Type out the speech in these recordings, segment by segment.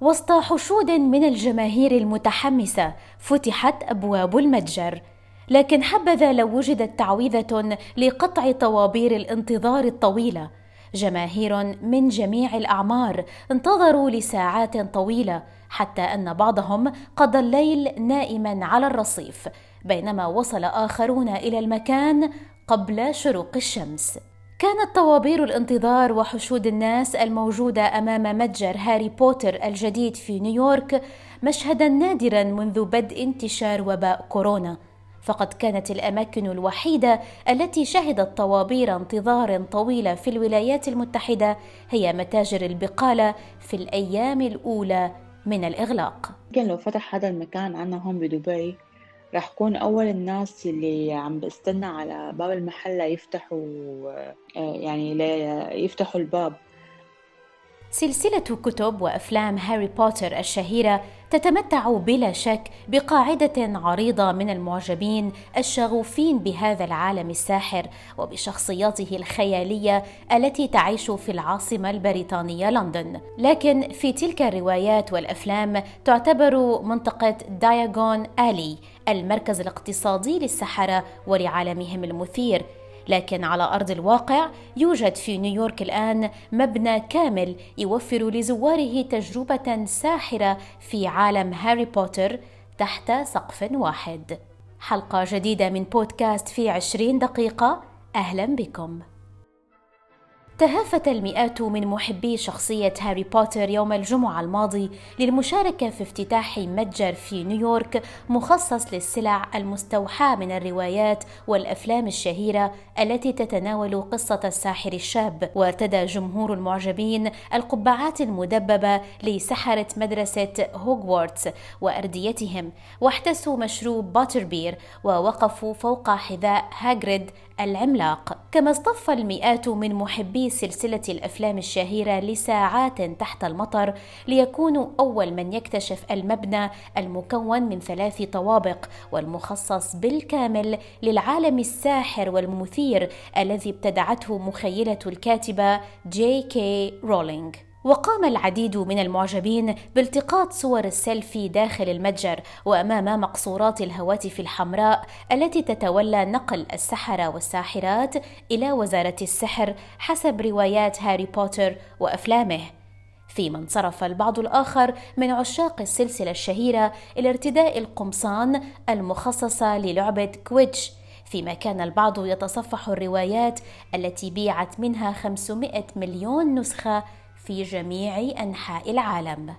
وسط حشود من الجماهير المتحمسة فتحت أبواب المتجر. لكن حبذا لو وجدت تعويذة لقطع طوابير الانتظار الطويلة. جماهير من جميع الأعمار انتظروا لساعات طويلة حتى أن بعضهم قضى الليل نائما على الرصيف بينما وصل آخرون إلى المكان قبل شروق الشمس. كانت طوابير الانتظار وحشود الناس الموجودة أمام متجر هاري بوتر الجديد في نيويورك مشهدا نادرا منذ بدء انتشار وباء كورونا. فقد كانت الأماكن الوحيدة التي شهدت طوابير انتظار طويلة في الولايات المتحدة هي متاجر البقالة في الأيام الأولى من الإغلاق. يمكن لو فتح هذا المكان عنا هون بدبي راح كون أول الناس اللي عم بستنى على باب المحل ليفتحوا آه، يعني ليفتحوا الباب. سلسلة كتب وأفلام هاري بوتر الشهيرة تتمتع بلا شك بقاعدة عريضة من المعجبين الشغوفين بهذا العالم الساحر وبشخصياته الخيالية التي تعيش في العاصمة البريطانية لندن. لكن في تلك الروايات والأفلام تعتبر منطقة داياغون آلي المركز الاقتصادي للسحرة ولعالمهم المثير لكن على أرض الواقع يوجد في نيويورك الآن مبنى كامل يوفر لزواره تجربة ساحرة في عالم هاري بوتر تحت سقف واحد. حلقة جديدة من بودكاست في عشرين دقيقة. أهلا بكم. تهافت المئات من محبي شخصية هاري بوتر يوم الجمعة الماضي للمشاركة في افتتاح متجر في نيويورك مخصص للسلع المستوحاة من الروايات والأفلام الشهيرة التي تتناول قصة الساحر الشاب، وارتدى جمهور المعجبين القبعات المدببة لسحرة مدرسة هوغوارتس وأرديتهم، واحتسوا مشروب باتربير ووقفوا فوق حذاء هاجريد العملاق كما اصطف المئات من محبي سلسلة الأفلام الشهيرة لساعات تحت المطر ليكونوا أول من يكتشف المبنى المكون من ثلاث طوابق والمخصص بالكامل للعالم الساحر والمثير الذي ابتدعته مخيلة الكاتبة جي كي رولينج وقام العديد من المعجبين بالتقاط صور السيلفي داخل المتجر وأمام مقصورات الهواتف الحمراء التي تتولى نقل السحرة والساحرات إلى وزارة السحر حسب روايات هاري بوتر وأفلامه. فيما انصرف البعض الآخر من عشاق السلسلة الشهيرة إلى ارتداء القمصان المخصصة للعبة كويدتش فيما كان البعض يتصفح الروايات التي بيعت منها 500 مليون نسخة في جميع أنحاء العالم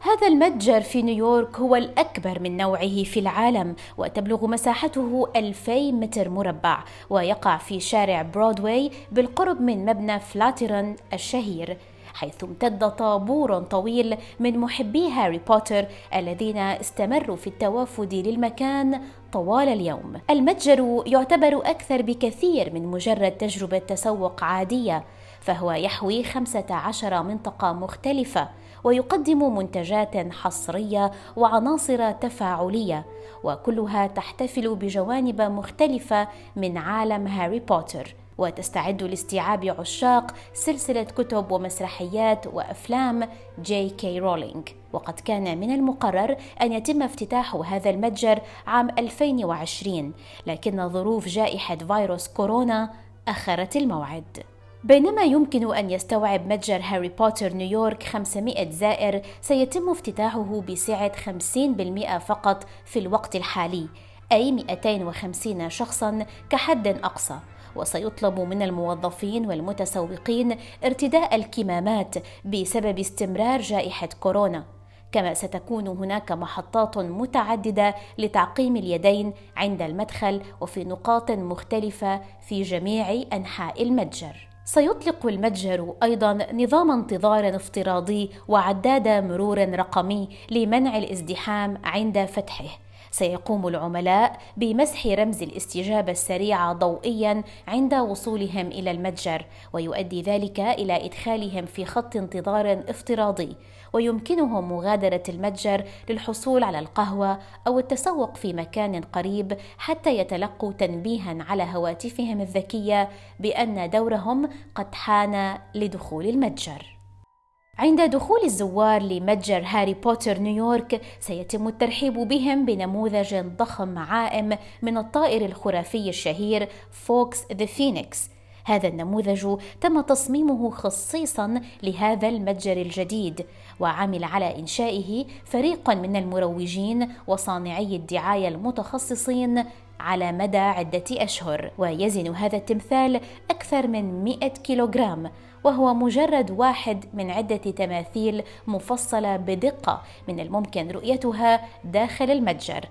هذا المتجر في نيويورك هو الأكبر من نوعه في العالم وتبلغ مساحته 2000 متر مربع ويقع في شارع برودواي بالقرب من مبنى فلاتيرون الشهير حيث امتد طابور طويل من محبي هاري بوتر الذين استمروا في التوافد للمكان طوال اليوم. المتجر يعتبر أكثر بكثير من مجرد تجربة تسوق عادية، فهو يحوي 15 منطقة مختلفة ويقدم منتجات حصرية وعناصر تفاعلية وكلها تحتفل بجوانب مختلفة من عالم هاري بوتر وتستعد لاستيعاب عشاق سلسلة كتب ومسرحيات وأفلام جي كي رولينج وقد كان من المقرر أن يتم افتتاح هذا المتجر عام 2020 لكن ظروف جائحة فيروس كورونا أخرت الموعد. بينما يمكن أن يستوعب متجر هاري بوتر نيويورك 500 زائر سيتم افتتاحه بسعة 50% فقط في الوقت الحالي أي 250 شخصا كحد أقصى. وسيطلب من الموظفين والمتسوقين ارتداء الكمامات بسبب استمرار جائحة كورونا. كما ستكون هناك محطات متعددة لتعقيم اليدين عند المدخل وفي نقاط مختلفة في جميع أنحاء المتجر. سيطلق المتجر أيضا نظام انتظار افتراضي وعداد مرور رقمي لمنع الازدحام عند فتحه. سيقوم العملاء بمسح رمز الاستجابة السريعه ضوئيا عند وصولهم إلى المتجر ويؤدي ذلك إلى إدخالهم في خط انتظار افتراضي. ويمكنهم مغادرة المتجر للحصول على القهوة أو التسوق في مكان قريب حتى يتلقوا تنبيها على هواتفهم الذكية بأن دورهم قد حان لدخول المتجر. عند دخول الزوار لمتجر هاري بوتر نيويورك سيتم الترحيب بهم بنموذج ضخم عائم من الطائر الخرافي الشهير فوكس the phoenix هذا النموذج تم تصميمه خصيصا لهذا المتجر الجديد وعمل على إنشائه فريق من المروجين وصانعي الدعاية المتخصصين على مدى عدة أشهر. ويزن هذا التمثال أكثر من 100 كيلوغرام وهو مجرد واحد من عدة تماثيل مفصلة بدقة من الممكن رؤيتها داخل المتجر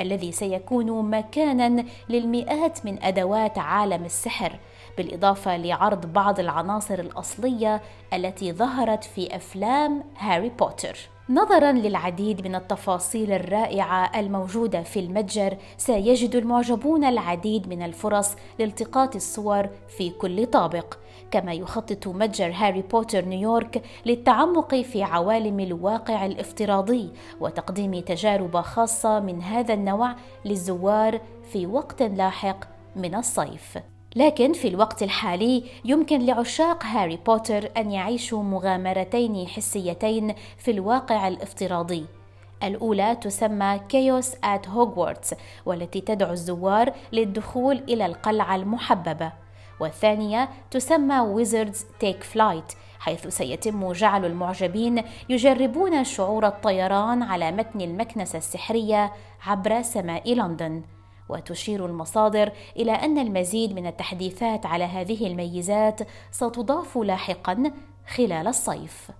الذي سيكون مكانا للمئات من أدوات عالم السحر. بالإضافة لعرض بعض العناصر الأصلية التي ظهرت في أفلام هاري بوتر. نظرا للعديد من التفاصيل الرائعة الموجودة في المتجر سيجد المعجبون العديد من الفرص لالتقاط الصور في كل طابق كما يخطط متجر هاري بوتر نيويورك للتعمق في عوالم الواقع الافتراضي وتقديم تجارب خاصة من هذا النوع للزوار في وقت لاحق من الصيف. لكن في الوقت الحالي يمكن لعشاق هاري بوتر أن يعيشوا مغامرتين حسيتين في الواقع الافتراضي. الأولى تسمى Chaos at Hogwarts والتي تدعو الزوار للدخول إلى القلعة المحببة. والثانية تسمى Wizards Take Flight حيث سيتم جعل المعجبين يجربون شعور الطيران على متن المكنسة السحرية عبر سماء لندن. وتشير المصادر إلى أن المزيد من التحديثات على هذه الميزات ستضاف لاحقا خلال الصيف.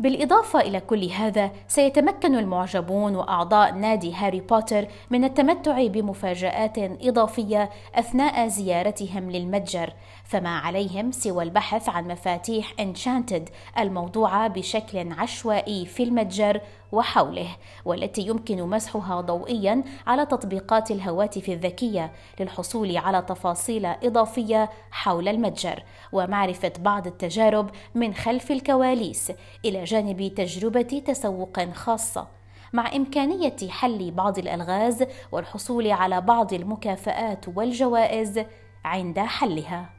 بالإضافة إلى كل هذا سيتمكن المعجبون وأعضاء نادي هاري بوتر من التمتع بمفاجآت إضافية أثناء زيارتهم للمتجر فما عليهم سوى البحث عن مفاتيح enchanted الموضوعة بشكل عشوائي في المتجر وحوله والتي يمكن مسحها ضوئيا على تطبيقات الهواتف الذكية للحصول على تفاصيل إضافية حول المتجر ومعرفة بعض التجارب من خلف الكواليس إلى جانب تجربة تسوق خاصة مع إمكانية حل بعض الألغاز والحصول على بعض المكافآت والجوائز عند حلها.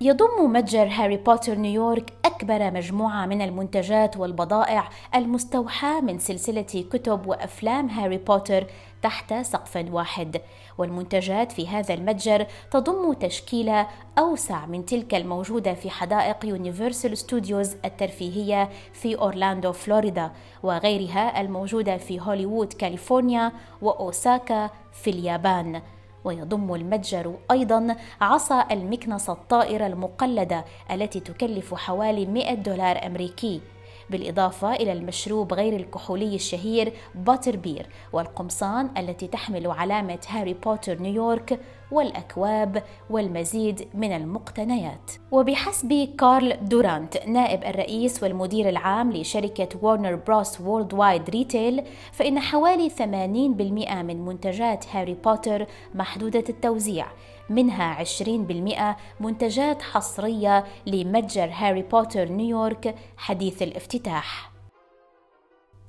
يضم متجر هاري بوتر نيويورك أكبر مجموعة من المنتجات والبضائع المستوحاة من سلسلة كتب وأفلام هاري بوتر تحت سقف واحد. والمنتجات في هذا المتجر تضم تشكيلة أوسع من تلك الموجودة في حدائق يونيفرسال ستوديوز الترفيهية في أورلاندو فلوريدا وغيرها الموجودة في هوليوود كاليفورنيا وأوساكا في اليابان. ويضم المتجر أيضا عصا المكنسة الطائرة المقلدة التي تكلف حوالي 100 دولار أمريكي. بالإضافة إلى المشروب غير الكحولي الشهير butter beer والقمصان التي تحمل علامة هاري بوتر نيويورك والأكواب والمزيد من المقتنيات. وبحسب كارل دورانت نائب الرئيس والمدير العام لشركة وارنر بروس وورلد وايد ريتيل فإن حوالي 80% من منتجات هاري بوتر محدودة التوزيع. منها 20% منتجات حصرية لمتجر هاري بوتر نيويورك حديث الافتتاح.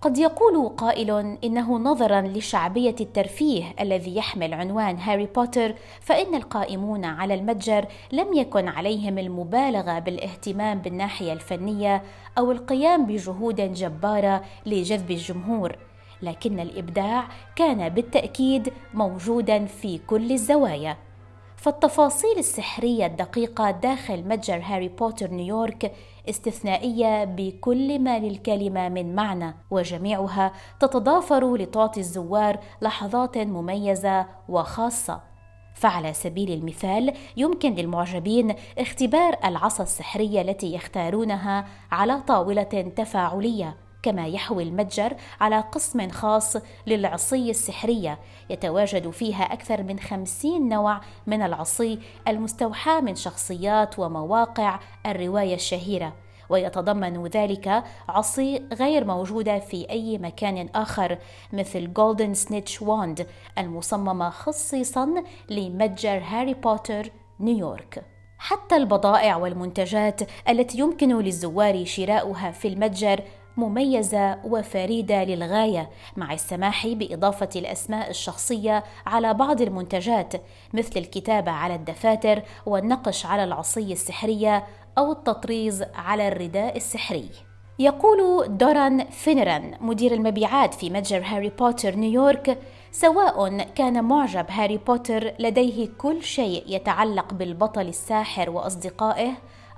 قد يقول قائل إنه نظرا لشعبية الترفيه الذي يحمل عنوان هاري بوتر فإن القائمون على المتجر لم يكن عليهم المبالغة بالاهتمام بالناحية الفنية أو القيام بجهود جبارة لجذب الجمهور. لكن الإبداع كان بالتأكيد موجودا في كل الزوايا. فالتفاصيل السحرية الدقيقة داخل متجر هاري بوتر نيويورك استثنائية بكل ما للكلمة من معنى وجميعها تتضافر لتعطي الزوار لحظات مميزة وخاصة. فعلى سبيل المثال يمكن للمعجبين اختبار العصا السحرية التي يختارونها على طاولة تفاعلية. كما يحوي المتجر على قسم خاص للعصي السحرية. يتواجد فيها أكثر من خمسين نوع من العصي المستوحاة من شخصيات ومواقع الرواية الشهيرة. ويتضمن ذلك عصي غير موجودة في أي مكان آخر مثل جولدن سنيتش واند المصممة خصيصا لمتجر هاري بوتر نيويورك حتى البضائع والمنتجات التي يمكن للزوار شراؤها في المتجر مميزة وفريدة للغاية مع السماح بإضافة الأسماء الشخصية على بعض المنتجات مثل الكتابة على الدفاتر والنقش على العصي السحرية أو التطريز على الرداء السحري. يقول دوران فينران مدير المبيعات في متجر هاري بوتر نيويورك سواء كان معجب هاري بوتر لديه كل شيء يتعلق بالبطل الساحر وأصدقائه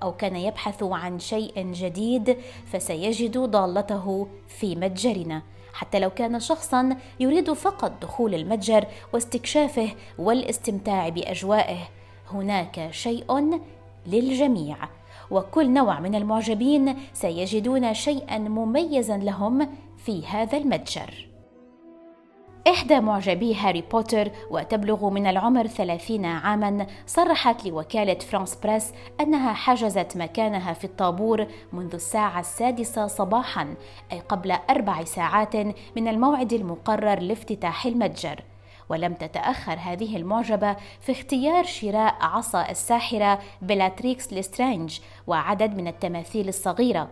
أو كان يبحث عن شيء جديد فسيجد ضالته في متجرنا. حتى لو كان شخصا يريد فقط دخول المتجر واستكشافه والاستمتاع بأجوائه هناك شيء للجميع. وكل نوع من المعجبين سيجدون شيئا مميزا لهم في هذا المتجر. إحدى معجبي هاري بوتر وتبلغ من العمر ثلاثين عاما صرحت لوكالة فرانس بريس أنها حجزت مكانها في الطابور منذ الساعة السادسة صباحا أي قبل أربع ساعات من الموعد المقرر لافتتاح المتجر. ولم تتأخر هذه المعجبة في اختيار شراء عصا الساحرة بلاتريكس لسترينج وعدد من التماثيل الصغيرة.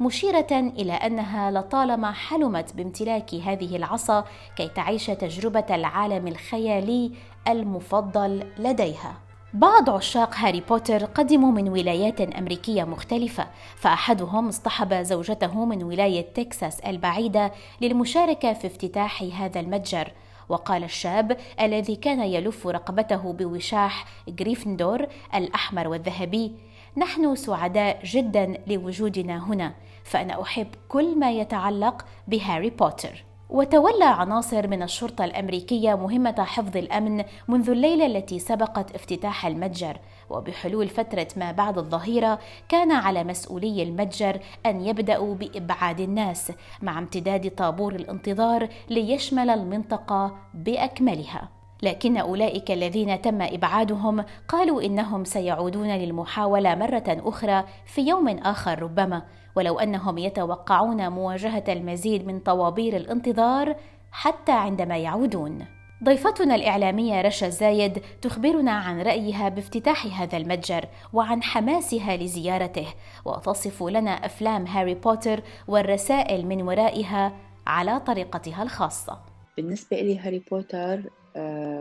مشيرة إلى أنها لطالما حلمت بامتلاك هذه العصا كي تعيش تجربة العالم الخيالي المفضل لديها. بعض عشاق هاري بوتر قدموا من ولايات أمريكية مختلفة، فأحدهم اصطحب زوجته من ولاية تكساس البعيدة للمشاركة في افتتاح هذا المتجر، وقال الشاب الذي كان يلف رقبته بوشاح غريفندور الأحمر والذهبي: نحن سعداء جدا لوجودنا هنا فأنا أحب كل ما يتعلق بهاري بوتر. وتولى عناصر من الشرطة الأمريكية مهمة حفظ الأمن منذ الليلة التي سبقت افتتاح المتجر. وبحلول فترة ما بعد الظهيرة كان على مسؤولي المتجر أن يبدأوا بإبعاد الناس مع امتداد طابور الانتظار ليشمل المنطقة بأكملها. لكن أولئك الذين تم إبعادهم قالوا إنهم سيعودون للمحاولة مرة أخرى في يوم آخر ربما ولو أنهم يتوقعون مواجهة المزيد من طوابير الانتظار حتى عندما يعودون. ضيفتنا الإعلامية رشا الزايد تخبرنا عن رأيها بافتتاح هذا المتجر وعن حماسها لزيارته وتصف لنا أفلام هاري بوتر والرسائل من ورائها على طريقتها الخاصة. بالنسبة لي هاري بوتر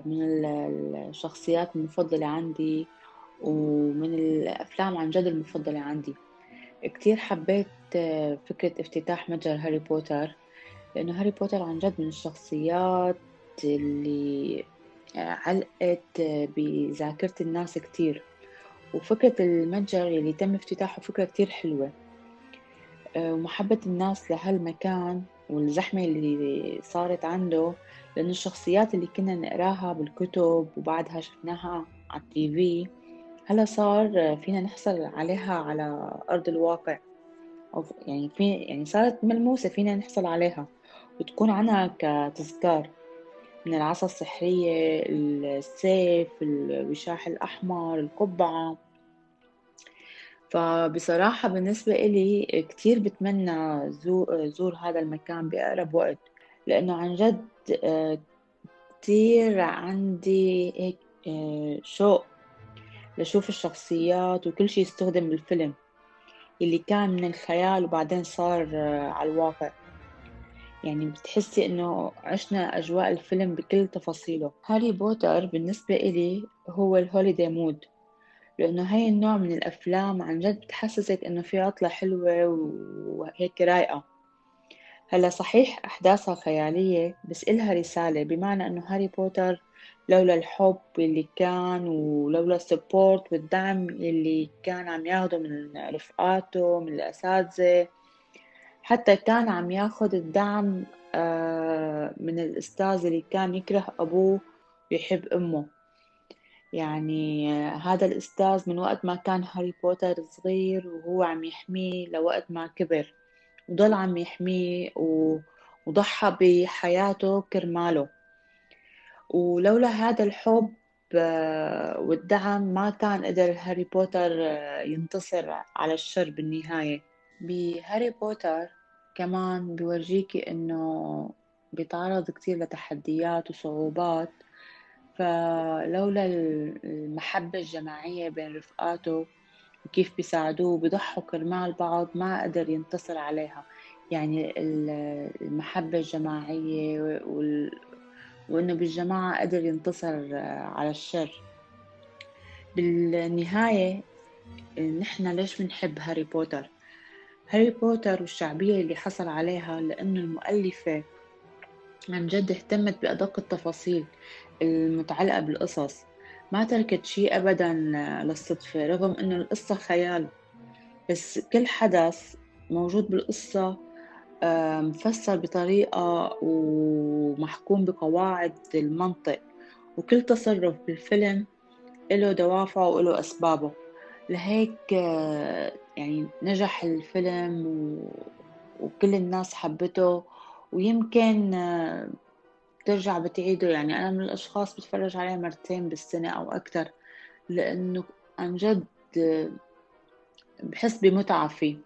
من الشخصيات المفضلة عندي ومن الأفلام عن جد المفضلة عندي. كتير حبيت آه، فكرة افتتاح متجر هاري بوتر لأنه هاري بوتر عن جد من الشخصيات اللي آه، علقت بذاكرة الناس كتير. وفكرة المتجر اللي تم افتتاحه فكرة كتير حلوة. ومحبة الناس لهالمكان والزحمة اللي صارت عنده لأن الشخصيات اللي كنا نقراها بالكتب وبعدها شفناها على ال TV هلا صار فينا نحصل عليها على أرض الواقع. أو يعني في يعني صارت ملموسة فينا نحصل عليها وتكون عنها كتذكار. من العصا السحرية السيف الوشاح الأحمر القبعة. فبصراحة بالنسبة إلي كتير بتمنى زور هذا المكان بأقرب وقت. لأنه عن جد آه، كتير عندي هيك آه، شوق لشوف الشخصيات وكل شي يستخدم بالفيلم اللي كان من الخيال وبعدين صار آه، على الواقع. يعني بتحسي إنه عشنا أجواء الفيلم بكل تفاصيله. هاري بوتر بالنسبة إلي هو ال holiday mood لأنه هاي النوع من الأفلام عن جد بتحسسك إنه في عطلة حلوة وهيك رايقة. هلا صحيح أحداثها خيالية بس إلها رسالة بمعنى إنه هاري بوتر لولا الحب اللي كان ولولا ال support والدعم اللي كان عم ياخده من رفقاته من الأساتذة حتى كان عم ياخد الدعم آه، من الأستاذ اللي كان يكره أبوه ويحب أمه. يعني هذا الأستاذ من وقت ما كان هاري بوتر صغير وهو عم يحميه لوقت ما كبر. وضل عم يحميه وضحى بحياته كرماله. ولولا هذا الحب آه، والدعم ما كان قدر هاري بوتر آه، ينتصر على الشر بالنهاية. بهاري بوتر كمان بيورجيكي إنه بيتعرض كتير لتحديات وصعوبات. فلولا المحبة الجماعية بين رفقاته وكيف بيساعدوه وبيضحوا كرمال بعض ما قدر ينتصر عليها. يعني المحبة الجماعية وال... وإنه بالجماعة قدر ينتصر على الشر. بالنهاية نحن ليش بنحب هاري بوتر؟ هاري بوتر والشعبية اللي حصل عليها لأنه المؤلفة عن جد اهتمت بأدق التفاصيل المتعلقة بالقصص. ما تركت شيء أبدا للصدفة رغم أنه القصة خيال. بس كل حدث موجود بالقصة مفسر بطريقة ومحكوم بقواعد المنطق وكل تصرف بالفيلم له دوافعه وله أسبابه. لهيك يعني نجح الفيلم وكل الناس حبته. ويمكن ترجع بتعيده. يعني أنا من الأشخاص بتفرج عليه مرتين بالسنة أو أكثر لأنه عن جد بحس بمتعة فيه.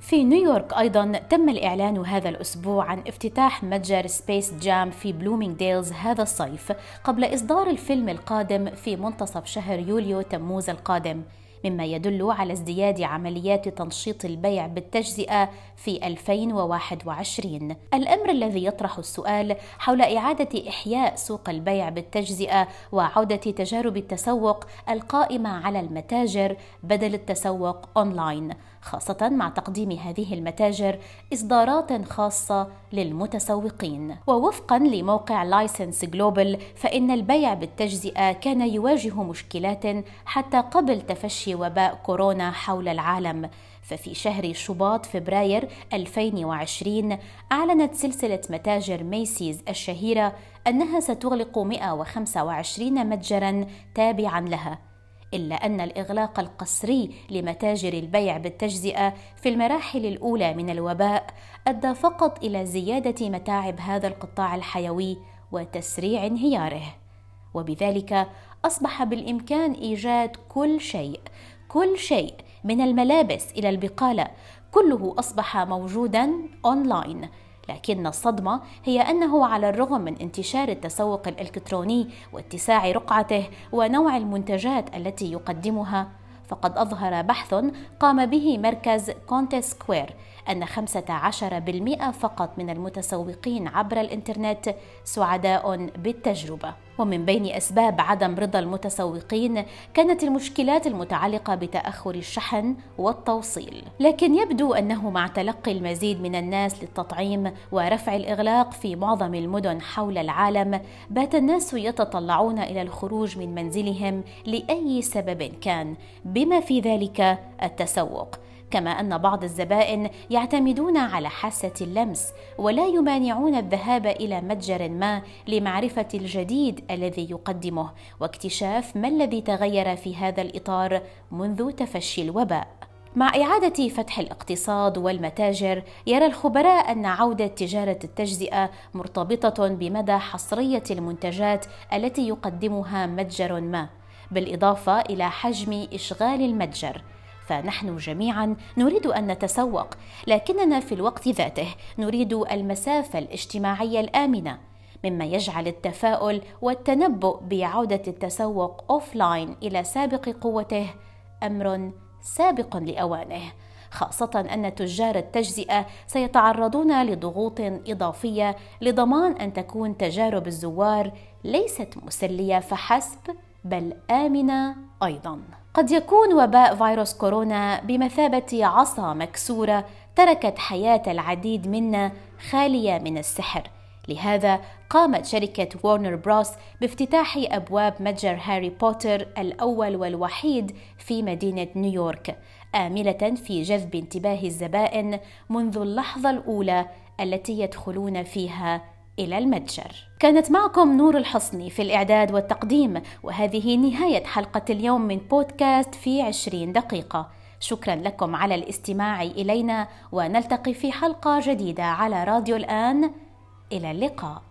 في نيويورك أيضا تم الإعلان هذا الأسبوع عن افتتاح متجر سبيس جام في بلومينغ ديلز هذا الصيف قبل إصدار الفيلم القادم في منتصف شهر يوليو تموز القادم. مما يدل على ازدياد عمليات تنشيط البيع بالتجزئة في 2021 الأمر الذي يطرح السؤال حول إعادة إحياء سوق البيع بالتجزئة وعودة تجارب التسوق القائمة على المتاجر بدل التسوق أونلاين. خاصة مع تقديم هذه المتاجر إصدارات خاصة للمتسوقين. ووفقا لموقع License Global فإن البيع بالتجزئة كان يواجه مشكلات حتى قبل تفشي وباء كورونا حول العالم. ففي شهر شباط فبراير 2020 أعلنت سلسلة متاجر ميسيز الشهيرة أنها ستغلق 125 متجرا تابعا لها. إلا أن الإغلاق القسري لمتاجر البيع بالتجزئة في المراحل الأولى من الوباء أدى فقط إلى زيادة متاعب هذا القطاع الحيوي وتسريع انهياره. وبذلك أصبح بالإمكان إيجاد كل شيء كل شيء من الملابس إلى البقالة كله أصبح موجودا أونلاين لكن الصدمة هي أنه على الرغم من انتشار التسوق الإلكتروني واتساع رقعته ونوع المنتجات التي يقدمها فقد أظهر بحث قام به مركز كونتنت سكوير أن 15% فقط من المتسوقين عبر الإنترنت سعداء بالتجربة. ومن بين أسباب عدم رضا المتسوقين كانت المشكلات المتعلقة بتأخر الشحن والتوصيل. لكن يبدو أنه مع تلقي المزيد من الناس للتطعيم ورفع الإغلاق في معظم المدن حول العالم بات الناس يتطلعون إلى الخروج من منزلهم لأي سبب كان بما في ذلك التسوق. كما أن بعض الزبائن يعتمدون على حاسة اللمس ولا يمانعون الذهاب إلى متجر ما لمعرفة الجديد الذي يقدمه واكتشاف ما الذي تغير في هذا الإطار منذ تفشي الوباء. مع إعادة فتح الاقتصاد والمتاجر يرى الخبراء أن عودة تجارة التجزئة مرتبطة بمدى حصرية المنتجات التي يقدمها متجر ما بالإضافة إلى حجم إشغال المتجر. فنحن جميعا نريد أن نتسوق لكننا في الوقت ذاته نريد المسافة الاجتماعية الآمنة مما يجعل التفاؤل والتنبؤ بعودة التسوق اوفلاين إلى سابق قوته أمر سابق لأوانه خاصة أن تجار التجزئة سيتعرضون لضغوط إضافية لضمان أن تكون تجارب الزوار ليست مسلية فحسب بل آمنة أيضاً. قد يكون وباء فيروس كورونا بمثابة عصا مكسورة تركت حياة العديد منا خالية من السحر لهذا قامت شركة وورنر بروس بافتتاح أبواب متجر هاري بوتر الأول والوحيد في مدينة نيويورك آملة في جذب انتباه الزبائن منذ اللحظة الأولى التي يدخلون فيها إلى المتجر. كانت معكم نور الحصني في الإعداد والتقديم وهذه نهاية حلقة اليوم من بودكاست في عشرين دقيقة. شكرا لكم على الاستماع إلينا ونلتقي في حلقة جديدة على راديو الآن. إلى اللقاء.